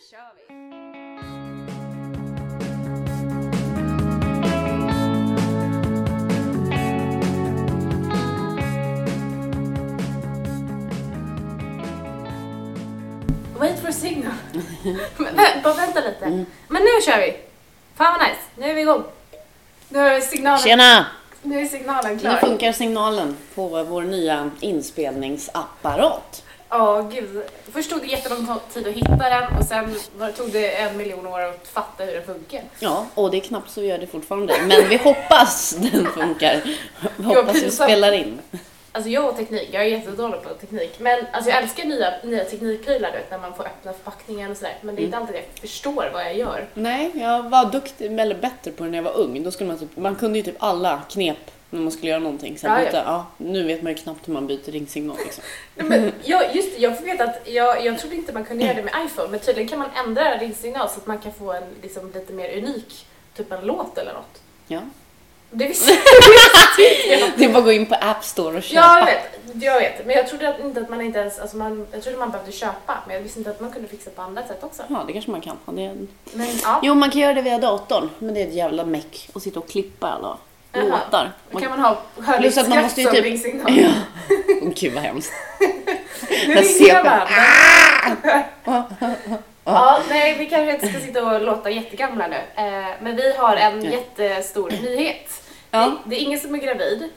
kör vi! Wait for a signal. Men, vä- bara vänta lite. Men nu kör vi! Fan vad nice, nu är vi igång. Nu är signalen, Tjena! nu är signalen Nu klar. funkar signalen på vår nya inspelningsapparat. Ja, gud. Först tog det jättelång tid att hitta den och sen tog det en miljon år att fatta hur den funkar. Ja, och det är knappt så vi gör det fortfarande. Men vi hoppas den funkar. Vi hoppas vi spelar in. Alltså jag och teknik, jag är jättedålig på teknik. Men alltså jag älskar nya, nya teknikprylar du vet, när man får öppna förpackningen och sådär. Men det är inte alltid jag förstår vad jag gör. Nej, jag var duktig, eller bättre på det när jag var ung. Då skulle man, typ, man kunde ju typ alla knep när man skulle göra någonting. Sen Ja, ja. byta, ja, nu vet man ju knappt hur man byter ringsignal. Liksom. Nej, Men jag, just jag får veta att jag, jag trodde inte man kunde göra det med iPhone, men tydligen kan man ändra ringsignal så att man kan få en liksom, lite mer unik, typ en låt eller något. Ja. Det visste jag. Det är bara att gå in på App Store och köpa. Ja, jag vet, jag vet. Men jag trodde att, inte att man inte ens, alltså man, jag trodde man behövde köpa, men jag visste inte att man kunde fixa på andra sätt också. Ja, det kanske man kan. Ja, det är... Men ja, Jo, man kan göra det via datorn. Men det är ett jävla meck att sitta och klippa alla Jaha. låtar. då kan man ha Plus att man hörlurskraft måste ju som typ- ringsignal. Ja. Åh, Gud vad hemskt. Nu ringer jag på- varandra. Ja, nej, vi kanske inte ska sitta och låta jättegamla nu. Eh, men vi har en jättestor nyhet. Ja. Det, det är ingen som är gravid. Det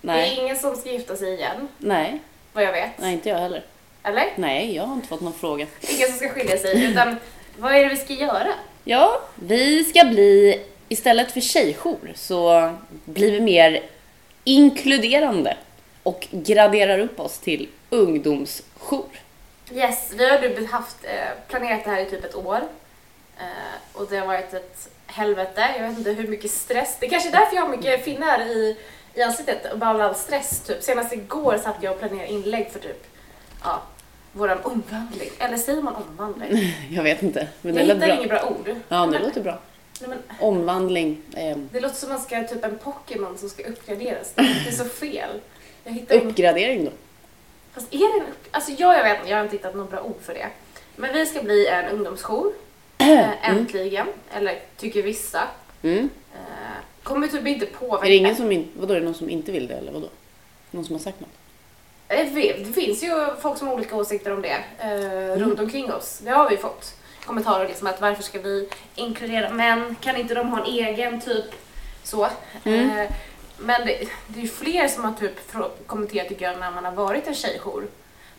Nej. är ingen som ska gifta sig igen, Nej. vad jag vet. Nej, inte jag heller. Eller? Nej, jag har inte fått någon fråga. Ingen som ska skilja sig, utan vad är det vi ska göra? Ja, vi ska bli, istället för tjejjour så blir vi mer inkluderande och graderar upp oss till ungdomsjour. Yes, vi har nu haft, eh, planerat det här i typ ett år. Eh, och det har varit ett helvete. Jag vet inte hur mycket stress. Det är kanske är därför jag har mycket finnar i, i ansiktet. Bara all stress typ. Senast igår satt jag och planerade inlägg för typ, ja, våran omvandling. Eller säger man omvandling? Jag vet inte, men det jag hittar bra. inget bra ord. Ja, det låter bra. Nej, men, Omvandling. ehm, det låter som man ska typ en Pokémon som ska uppgraderas. Det är så fel. Jag hittar uppgradering då. Fast är det en upp... Alltså jag, jag vet inte, jag har inte hittat några bra ord för det. Men vi ska bli en ungdomsjour. Eh, äntligen. Eller tycker vissa. Mm. Eh, kommer typ inte påverka. Är det ingen som, in, vadå, är det någon som inte vill det eller vadå? Någon som har sagt något? Det finns ju folk som har olika åsikter om det eh, runt omkring oss. Det har vi fått kommentarer liksom att varför ska vi inkludera män? Kan inte de ha en egen typ så? Eh, men det, det är ju fler som har typ kommenterat tycker jag när man har varit en tjejjour.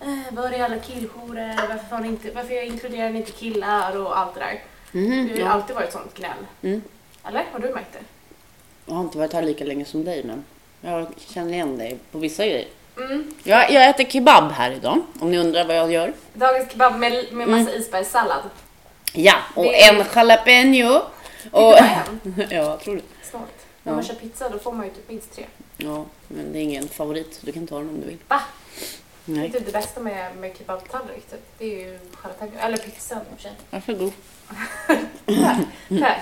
Eh, var är alla killjourer? Varför, får ni inte, varför inkluderar ni inte killar och allt det där? Mhm, Det har ju ja. alltid varit sånt gnäll. Mm. Eller? Har du märkt det? Jag har inte varit här lika länge som dig men jag känner igen dig på vissa grejer. Mm. Jag, jag äter kebab här idag, om ni undrar vad jag gör. Dagens kebab med, med massa isbergssallad. Ja, och Det en jalapeno. Och... En. ja, tror det. Snart. När Ja. man kör pizza då får man ju typ minst tre. Ja, men det är ingen favorit. Du kan ta den om du vill. Va? Det är Nej, typ det bästa med, med kebabtallrik typ. Det är ju jalapeno. Eller pizzan i och för sig. varsågod. Tack.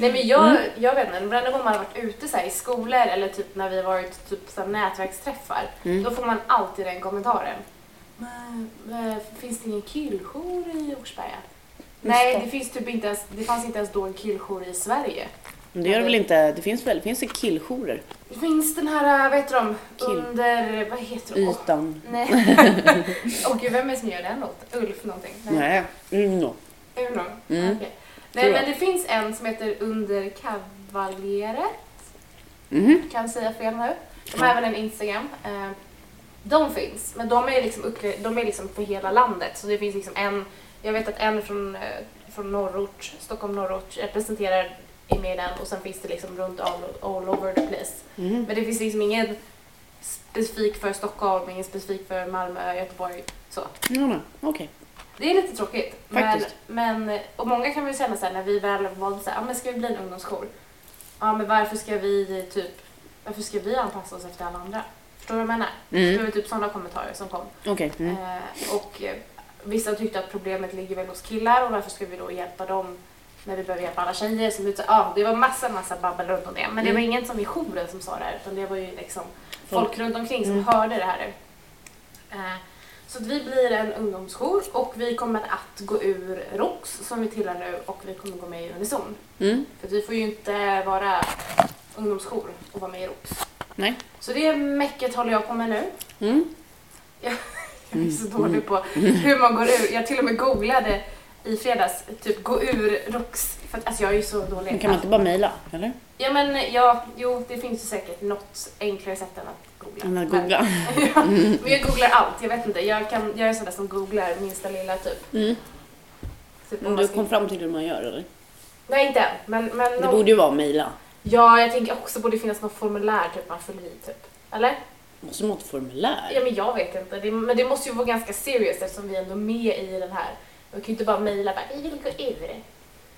Nej men jag, jag vet inte, varenda gång man har varit ute så här, i skolor eller typ när vi har varit typ så här, nätverksträffar. Då får man alltid den kommentaren. Men, men, finns det ingen killjour i Åkersberga? Nej, det finns typ inte ens, det fanns inte ens då en killjour i Sverige. Men det gör det väl inte? Det finns väl? Finns det killjourer? Det finns den här, vad heter de? Kill. Under, vad heter de? Ytan? nej. Åh gud, vem är det som gör den låten? Ulf någonting? Nej, Uno. Uno? Mm. Tror Nej, men det finns en som heter Under Kavaljeret. Mhm. Kan säga fel nu. De har även en Instagram. Eh, De finns, men de är liksom, de är liksom för hela landet. Så det finns liksom en, jag vet att en från, eh, från norrort, Stockholm norrort representerar är med i den och sen finns det liksom runt all, all over the place. Mhm. Men det finns liksom ingen specifik för Stockholm, ingen specifik för Malmö, Göteborg. Så. Ja, nej. Okej. Det är lite tråkigt. Faktiskt. Men, men, och många kan väl känna så här när vi väl valde så här, ja men ska vi bli en ungdomsjour? Ja men varför ska vi typ, varför ska vi anpassa oss efter alla andra? Förstår du vad jag menar? Mm. Det var typ sådana kommentarer som kom. Okej. Mm. Eh, och eh, vissa tyckte att problemet ligger väl hos killar och varför ska vi då hjälpa dem när vi behöver hjälpa alla tjejer som ut Ja, det var massa, massa babbel runt om det. Men det var Mm. ingen som i jouren som sa det här utan det var ju liksom Folk. folk runt omkring som Mm. hörde det här. Eh, Så vi blir en ungdomsjour och vi kommer att gå ur ROX som vi tillhör nu och vi kommer gå med i Unison. Mm. För vi får ju inte vara ungdomsjour och vara med i ROX. Nej. Så det mäcket håller jag på med nu. Mm. Jag är så dålig på hur man går ur. Jag till och med googlade i fredags, typ gå ur ROX. För att, alltså jag är ju så dålig. Men kan man inte bara mejla, eller? Ja men ja, jo det finns ju säkert något enklare sätt än att googla. Än att Men- googla. ja, men jag googlar allt, jag vet inte. Jag, kan, jag är sån där som googlar minsta lilla typ. Mm. typ Men du kom fram till hur man gör, eller? Nej inte än, men, men Det nå- borde ju vara mejla. Ja, jag tänker också borde finnas något formulär typ man fyller i typ. Eller? Måste man ha ett formulär? Ja men jag vet inte. Det, men det måste ju vara ganska serious eftersom vi ändå är med i den här. Man kan ju inte bara mejla bara vi vill gå ur.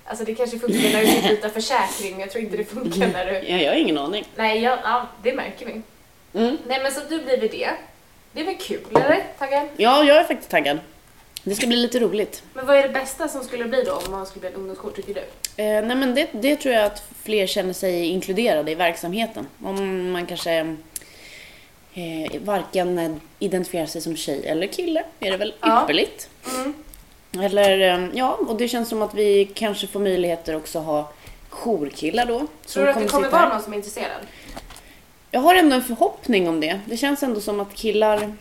Alltså det kanske funkar när du ska byta försäkring men jag tror inte det funkar när du... Ja, jag har ingen aning. Nej, ja, ja det märker vi. Mm. Nej men så nu blir vi det. Det är väl kul eller? Taggad? Ja, jag är faktiskt taggad. Det ska bli lite roligt. Men vad är det bästa som skulle bli då om man skulle bli en ungdomsjour tycker du? Eh, nej men det, det tror jag att fler känner sig inkluderade i verksamheten. Om man kanske eh, varken eh, identifierar sig som tjej eller kille är det väl Ja. ypperligt. Mm. Eller eh, ja, och det känns som att vi kanske får möjligheter också ha jourkillar då. Tror du att det kommer vara någon som är intresserad? Jag har ändå en förhoppning om det. Det känns ändå som att killar,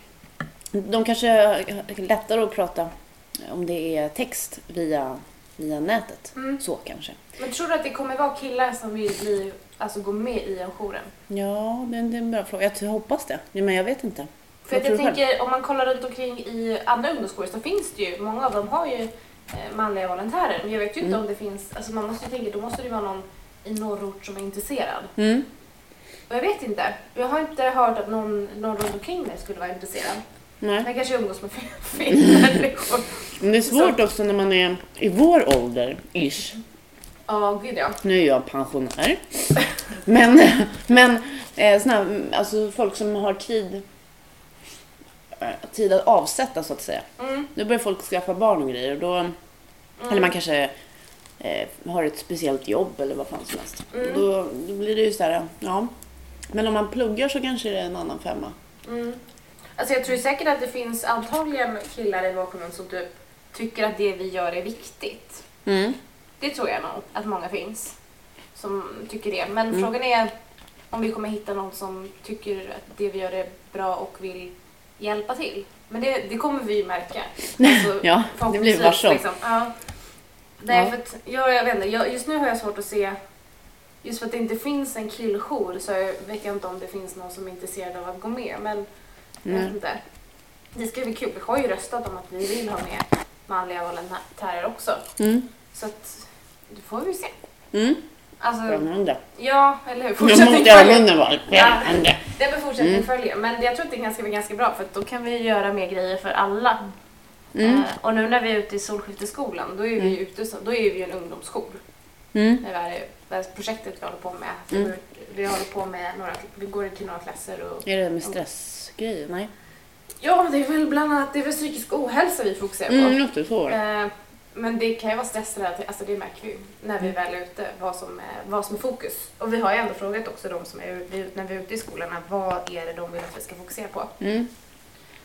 de kanske har lättare att prata om det är text via, via nätet. Mm. Så kanske. Men tror du att det kommer vara killar som vill bli, alltså gå med i en jouren? Ja, det, det är en bra fråga. Jag hoppas det. Men jag vet inte. För jag tänker, om man kollar runt omkring i andra ungdomsjourer så finns det ju, många av dem har ju eh, manliga volontärer. Men jag vet ju inte Mm. om det finns, alltså man måste ju tänka, då måste det ju vara någon i norrort som är intresserad. Mm. Och jag vet inte, jag har inte hört att någon, någon runt omkring mig skulle vara intresserad. Nej. Men kanske umgås med fel- människor. Men det är svårt också när man är i vår ålder, ish. Ja, gud ja. Nu är jag pensionär. Men, men eh, såna alltså folk som har tid, eh, tid att avsätta så att säga. Mm. Nu börjar folk skaffa barn och grejer. och Då, Eller man kanske eh, har ett speciellt jobb eller vad fan som helst. Mm. Då, då blir det ju så här, ja. Men om man pluggar så kanske det är en annan femma. Alltså jag tror säkert att det finns antagligen killar i vår kommun som typ tycker att det vi gör är viktigt. Mm. Det tror jag nog att många finns som tycker det. Men Mm. frågan är om vi kommer hitta någon som tycker att det vi gör är bra och vill hjälpa till. Men det, det kommer vi ju märka. Alltså, Ja, det blir varsom. Liksom. Ja. Nej, Ja. för att, jag, jag vet inte, jag, just nu har jag svårt att se Just för att det inte finns en killjour så vet jag inte om det finns någon som är intresserad av att gå med. Men jag vet Mm. inte. Det ska bli kul. Vi har ju röstat om att vi vill ha med manliga volontärer också. Mm. Så att, det får vi se. Mm. Alltså, Spännande. ja, eller hur? Fortsättning måste jag ha följer. var. Ja. Spännande. Det är väl fortsättning Mm. följer. Men jag tror att det kan ska bli ganska bra för då kan vi göra mer grejer för alla. Mm. Eh, och nu när vi är ute i Solskifteskolan, då är vi Mm. ju ute då är vi ju en ungdomsjour. Mm. Det är det här projektet vi håller på med. Mm. Vi, håller på med några, vi går till några klasser och... Är det med stressgrejer? Nej. Ja, det är väl bland annat det är väl psykisk ohälsa vi fokuserar på. Mm, låter så. Eh, men det kan ju vara stressrelaterat, alltså det märker vi ju när vi väl är ute, vad som är, vad som är fokus. Och vi har ju ändå frågat också de som är när vi är ute i skolorna, vad är det de vill att vi ska fokusera på? Mm.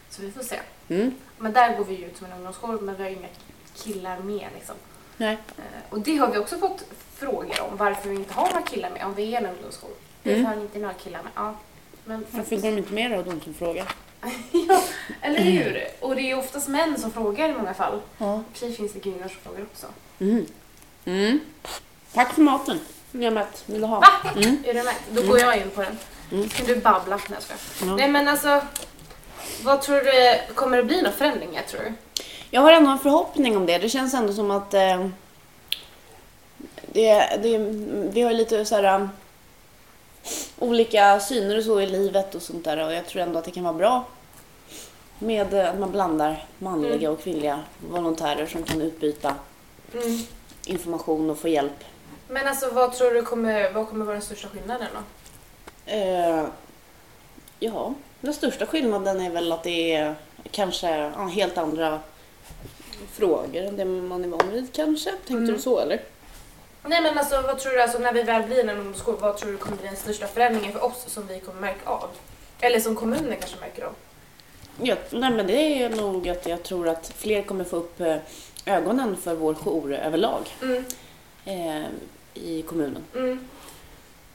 Så vi får se. Mm. Men där går vi ut som en ungdomsjour, men vi har inga killar med liksom. Nej. Eh, och det har vi också fått frågor om, varför vi inte har några killar med, om vi är en ungdomsjour. Varför Mm. har ni inte några killar med? Ja. Men för Varför går de inte med då, de som frågar? ja, eller hur? Och det är oftast män som frågar i många fall. Ja. I och finns det kvinnor som frågar också. Mm. Mm. Tack för maten. Nu är mätt. Vill du ha? Va? Mm. Är du med? Då går jag in på den. Mm. Kan du babbla? Nej, jag. Ja. Nej men alltså, vad tror du, kommer det bli några förändringar tror du? Jag har ändå en förhoppning om det. Det känns ändå som att eh, det, det, vi har lite så här, um, olika syner och så i livet och sånt där och jag tror ändå att det kan vara bra med eh, att man blandar manliga Mm. och kvinnliga volontärer som kan utbyta information och få hjälp. Men alltså vad tror du kommer, vad kommer vara den största skillnaden då? Eh, ja, den största skillnaden är väl att det är kanske helt andra frågor än det man är van vid kanske. Tänkte Mm. du så eller? Nej men alltså vad tror du, alltså när vi väl blir en ungdomsskola, vad tror du kommer bli den största förändringen för oss som vi kommer märka av? Eller som kommunen kanske märker av? Ja, nej men det är nog att jag tror att fler kommer få upp eh, ögonen för vår jour överlag Mm, eh, i kommunen. mm.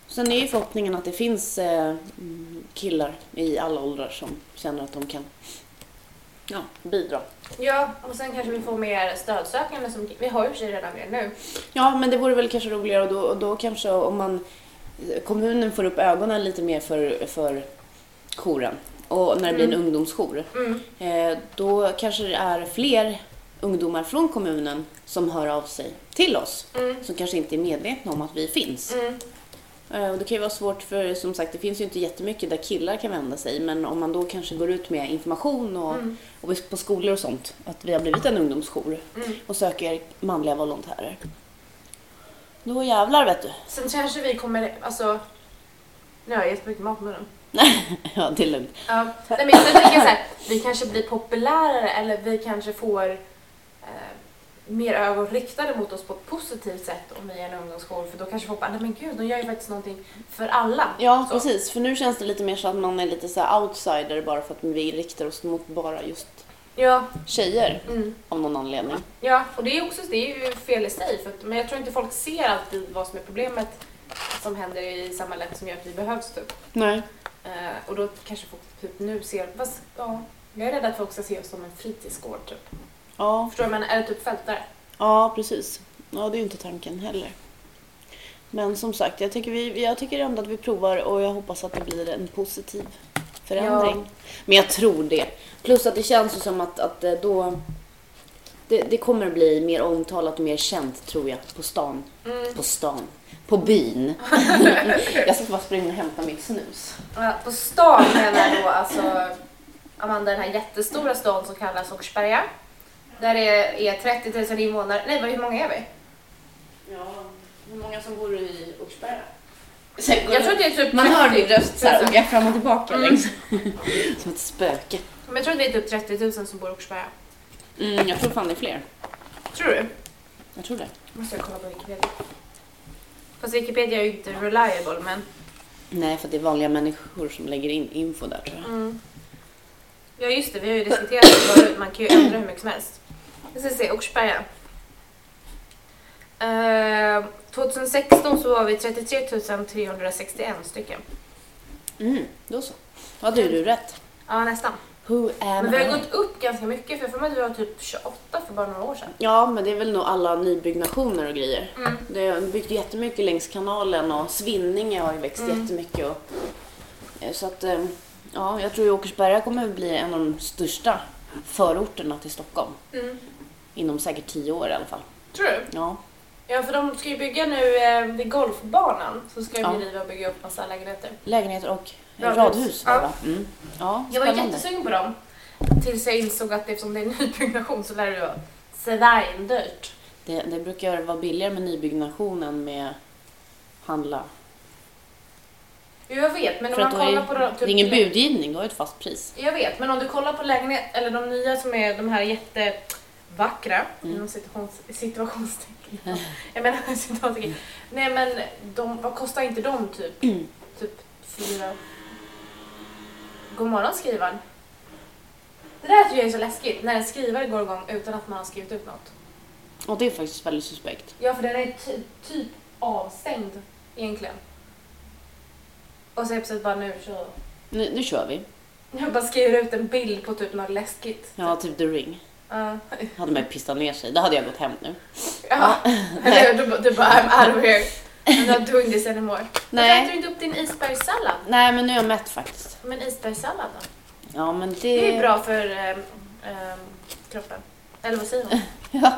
Sen är ju förhoppningen att det finns eh, killar i alla åldrar som känner att de kan ja, bidra. Ja, och sen kanske vi får mer stödsökande som, vi har ju för sig redan det nu. Ja, men det vore väl kanske roligare och då, och då kanske om man kommunen får upp ögonen lite mer för, för jouren och när det blir en ungdomsjour Mm. eh, då kanske det är fler ungdomar från kommunen som hör av sig till oss Mm. som kanske inte är medvetna om att vi finns. Eh, Och det kan ju vara svårt för, som sagt, det finns ju inte jättemycket där killar kan vända sig. Men om man då kanske går ut med information och, Mm. och på skolor och sånt, att vi har blivit en ungdomsjour Mm. och söker manliga volontärer. Då jävlar vet du. Sen kanske vi kommer, alltså, nu har jag jättemycket mat i munnen. ja, det är lugnt. Ja. Nej, men jag tänker så här, vi kanske blir populärare eller vi kanske får mer ögon riktade mot oss på ett positivt sätt om vi är en ungdomsjour för då kanske folk bara, nej men gud, de gör ju faktiskt någonting för alla. Ja, Så. precis. För nu känns det lite mer så att man är lite så outsider bara för att vi riktar oss mot bara just Ja, tjejer mm. av någon anledning. ja, och det är också det är ju fel i sig för att, men jag tror inte folk ser alltid vad som är problemet som händer i samhället som gör att vi behövs typ. Nej. Eh, och då kanske folk typ nu ser, fast, ja, jag är rädd att folk ska se oss som en fritidsgård typ. Ja, Förstår du? Men är det typ fältare? ja, precis. Ja, det är ju inte tanken heller. Men som sagt, jag tycker, vi, jag tycker ändå att vi provar och jag hoppas att det blir en positiv förändring. Men jag tror det. Plus att det känns som att, att eh, då... Det, det kommer bli mer omtalat och mer känt tror jag på stan. Mm. På stan. På byn. jag ska bara springa och hämta mitt snus. Ja, på stan menar jag då alltså Amanda den här jättestora stan som kallas Åkersberga. Där det är 30 000 invånare. Nej, vad- hur många är vi? Ja, hur många som bor i Åkersberga? Jag tror att det är typ Man hör 30 din röst så här, och jag fram och tillbaka Mm. längs. Som ett spöke. Men jag tror att det är typ 30 000 som bor i Åkersberga. Mm, jag tror fan det är fler. Tror du? Jag tror det. Måste jag kolla på Wikipedia. Fast Wikipedia är ju inte reliable men... Nej, för det är vanliga människor som lägger in info där tror jag. Mm. Ja just det, vi har ju diskuterat förut. Man kan ju ändra hur mycket som helst. Ska se, Åkersberga. Eh, 2016 så var vi 33 361 stycken. Mm, då så. Då hade du rätt. Ja, nästan. Who am Men vi har I? gått upp ganska mycket för jag får mig att vi var typ 28 för bara några år sedan. Ja, men det är väl nog alla nybyggnationer och grejer. Mm. Det har byggt jättemycket längs kanalen och Svinninge har ju växt Mm. jättemycket. Och, eh, så att, eh, ja, jag tror ju Åkersberga kommer att bli en av de största förorterna till Stockholm. Mm. Inom säkert tio år i alla fall. Tror du? Ja, Ja, för de ska ju bygga nu eh, vid golfbanan så ska Ja. de riva och bygga upp massa lägenheter. lägenheter och Radhus. radhus. Ja. va? Mm. Ja, Jag var jättesugen på dem. Tills jag insåg att eftersom det är nybyggnation så lär det vara svindyrt. Det, det brukar vara billigare med nybyggnation än med handla. Jo, jag vet, men om För att man då är, kollar på... typ det är ingen budgivning, då är det ett fast pris. Jag vet, men om du kollar på lägenhet, eller de nya som är de här jättevackra, Mm. inom situations, situationstecken. Jag menar situationstecken. Nej men de, vad kostar inte de typ? Mm. Typ fyra... God morgon skrivaren. Det där tycker jag är så läskigt, när en skrivare går igång utan att man har skrivit ut något. Och det är faktiskt väldigt suspekt. Ja, för den är ty, typ avstängd egentligen. Och så är plötsligt bara nu så... Nu, nu kör vi. Jag bara skriver ut en bild på typ något läskigt. Ja, typ The Ring. Ja. Hade man ju pistat ner sig. Då hade jag gått hem nu. Ja. Eller du, bara- du bara I'm out of here. I'm not doing this anymore. Varför Nej. äter du inte upp din isbergssallad? Nej, men nu är jag mätt faktiskt. Men isbergssallad då? Ja, men det... Det är ju bra för ehm, ehm, kroppen. Eller vad säger man? Ja.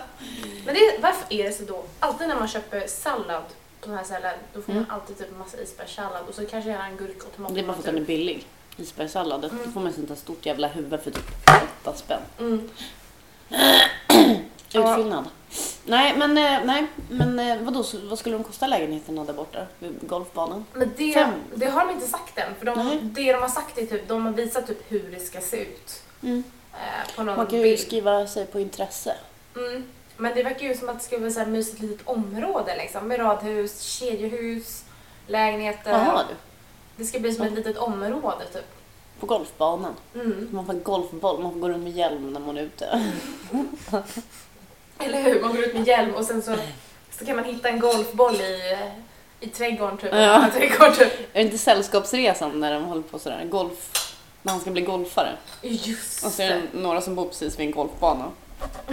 Men det, är- varför är det så då? Alltid när man köper sallad på sådana här ställen då får man Mm. alltid typ en massa isbergssallad och så kanske gärna en gurka och tomat. Det är bara för att den är billig. Isbergssallad, då Mm. får man sånt här stort jävla huvud för typ 8 spänn. Mm. Utfyllnad. Nej, men, eh, nej, men eh, vadå, vad skulle de kosta lägenheterna där borta? Vid golfbanan? Men det, Fem. det har de inte sagt än. För de, Nej. det de har sagt är typ, de har visat typ hur det ska se ut. Mm. Eh, på någon Man kan ju bild. skriva sig på intresse. Mm. Men det verkar ju som att det ska vara så här mysigt litet område liksom. Med radhus, kedjehus, lägenheter. Jaha du. Det ska bli som ett litet område typ. På golfbanan. Mm. Man får en golfboll, man får gå runt med hjälm när man är ute. Eller hur? Man går ut med hjälm och sen så, så kan man hitta en golfboll i, i trädgården typ. Ja. I trädgården, typ. Är det inte Sällskapsresan när de håller på sådär, golf, när han ska bli golfare? Just Och så är det några som bor precis vid en golfbana.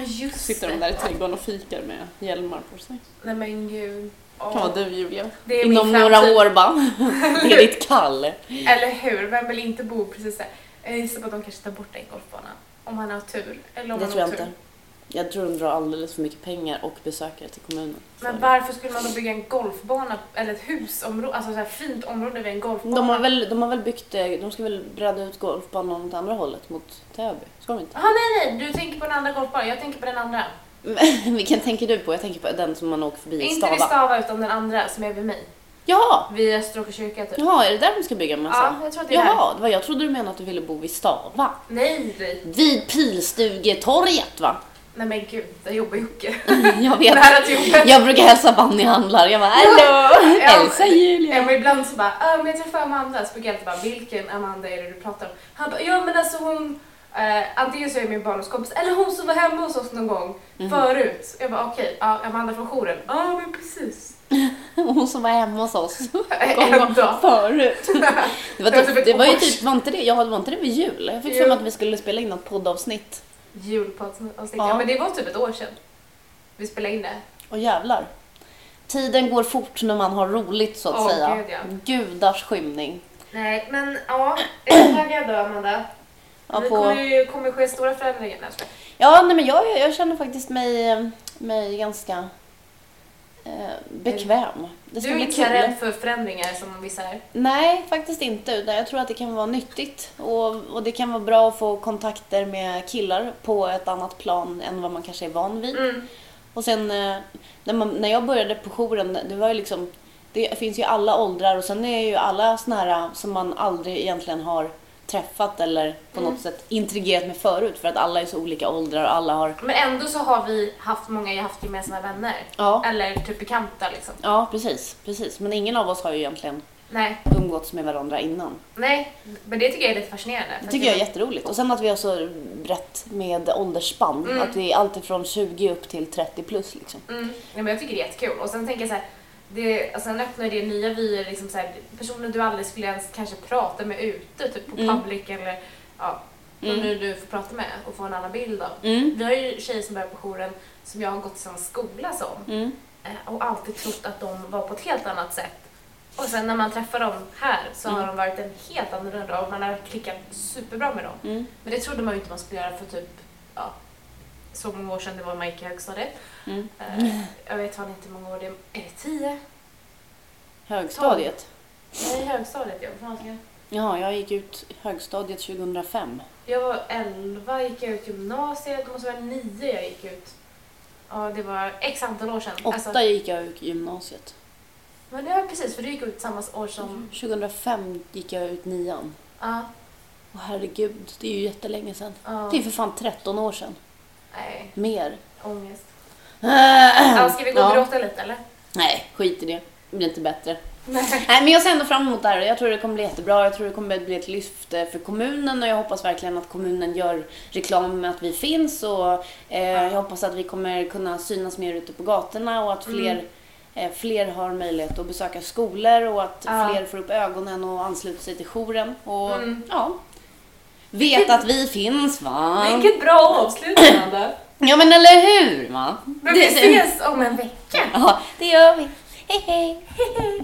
Just Sitter de där i trädgården och fikar med hjälmar på sig. Nej men gud. Vara du Julia. Det är Inom några år bara. Det är ditt kall. Eller hur? Vem vill inte bo precis där? Jag gissar på att de kanske tar bort en golfbana. Om han har tur. Eller om Det han tror jag tur. inte. Jag tror de drar alldeles för mycket pengar och besökare till kommunen. Men för- varför skulle man då bygga en golfbana eller ett husområde, alltså så här fint område vid en golfbana? De har, väl, de har väl byggt, eh, de ska väl bredda ut golfbanan åt andra hållet mot Täby? Ska de inte? Jaha nej nej, du tänker på den andra golfbanan, jag tänker på den andra. Vilken tänker du på? Jag tänker på den som man åker förbi i Inte Stava. vid Stava utan den andra som är vid mig. Ja! Vid Österåker kyrka typ. Jaha, är det där de ska bygga en massa? Ja, jag tror att det är. Jaha, det var, jag trodde du menade att du ville bo vid Stava. Nej, nej. Vid Pilstugetorget va? Nej men gud, där jobbar Jocke. Jag vet. Jag brukar hälsa Bannyhandlar. Jag bara hallå! Hälsa Julia! Ja, men ibland så bara, ah, men jag träffade Amanda, så brukar jag alltid bara, vilken Amanda är det du pratar om? Han bara, ja men alltså hon, eh, antingen så är det min barndomskompis eller hon som var hemma hos oss någon gång Mhm. förut. Jag bara, okej, ja, Amanda från jouren. Ja men precis. Hon som var hemma hos oss. en dag. Förut. Det var, Det var typ typ, det var ju typ, var inte det, ja, det var inte det vid jul? Jag fick för mig att vi skulle spela in något poddavsnitt. Julpoddavsnitt. Ja. Ja. men det var typ ett år sedan. Vi spelade in det. Och jävlar. Tiden går fort när man har roligt så att Åh, säga. gud, ja. Gudars skymning. Nej, men ja. Är du taggad då Amanda? Ja, det på- kommer ju kommer ske stora förändringar. Skojar. Ja, nej, men jag, jag känner faktiskt mig, mig ganska eh, bekväm. Det ska Du är inte kul. rädd för förändringar som vissa är? Nej, faktiskt inte. Jag tror att det kan vara nyttigt och, och det kan vara bra att få kontakter med killar på ett annat plan än vad man kanske är van vid. Mm. Och sen eh, när, man, när jag började på jouren, det var ju liksom, det finns ju alla åldrar och sen är ju alla såna här som man aldrig egentligen har träffat eller på Mm. något sätt intrigerat med förut för att alla är så olika åldrar och alla har, Men ändå så har vi haft många haft gemensamma vänner. ja, Eller typ bekanta liksom. ja precis, precis. Men ingen av oss har ju egentligen Nej, umgåtts med varandra innan. nej. Men det tycker jag är lite fascinerande. Det tycker jag är jätteroligt. Och sen att vi har så brett med åldersspann. Mm. Att vi är alltid från 20 upp till 30 plus liksom. Mm. Nej, men jag tycker det är jättekul. Och sen tänker jag så här, det, och sen öppnar det nya vyer, liksom så här, personer du aldrig skulle ens kanske prata med ute, typ på Mm. public eller ja, Mm. mm. nu du får prata med och få en annan bild av. Mm. Vi har ju tjejer som börjar på jouren som jag har gått i samma skola som Mm. eh, och alltid trott att de var på ett helt annat sätt. Och sen när man träffar dem här så har Mm. de varit en helt annorlunda och man har klickat superbra med dem. Mm. Men det trodde man ju inte man skulle göra för typ, ja, så många år sedan det var man gick i högstadiet. Mm. Eh, jag vet fan inte hur många år det är. Är det tio? Högstadiet. Nej, högstadiet ja. Vad fan? Ja, jag gick ut högstadiet 2005. Jag var 11, gick jag ut gymnasiet, det måste vara 9 jag gick ut. Ja, det var x antal år sedan. Åtta Alltså, gick jag ut gymnasiet. men det var precis, för du gick ut samma år som... 2005 gick jag ut nian. Ja. Åh herregud, det är ju jättelänge sedan. ja. Det är för fan 13 år sedan. Nej, Mer. ångest. Ja, ska vi gå och Ja. gråta lite eller? Nej, skit i det. Det blir inte bättre. Nej. Nej, men jag ser ändå fram emot det här. Jag tror det kommer bli jättebra. Jag tror det kommer bli ett lyft eh, för kommunen och jag hoppas verkligen att kommunen gör reklam med att vi finns och eh, jag hoppas att vi kommer kunna synas mer ute på gatorna och att fler, Mm. eh, fler har möjlighet att besöka skolor och att Ja. fler får upp ögonen och ansluter sig till jouren och Mm. ja, vet att vi finns va? Vilket bra avslut Amanda. Ja men eller hur va? Men vi ses om en vecka. Ja, det gör vi. Hej hej!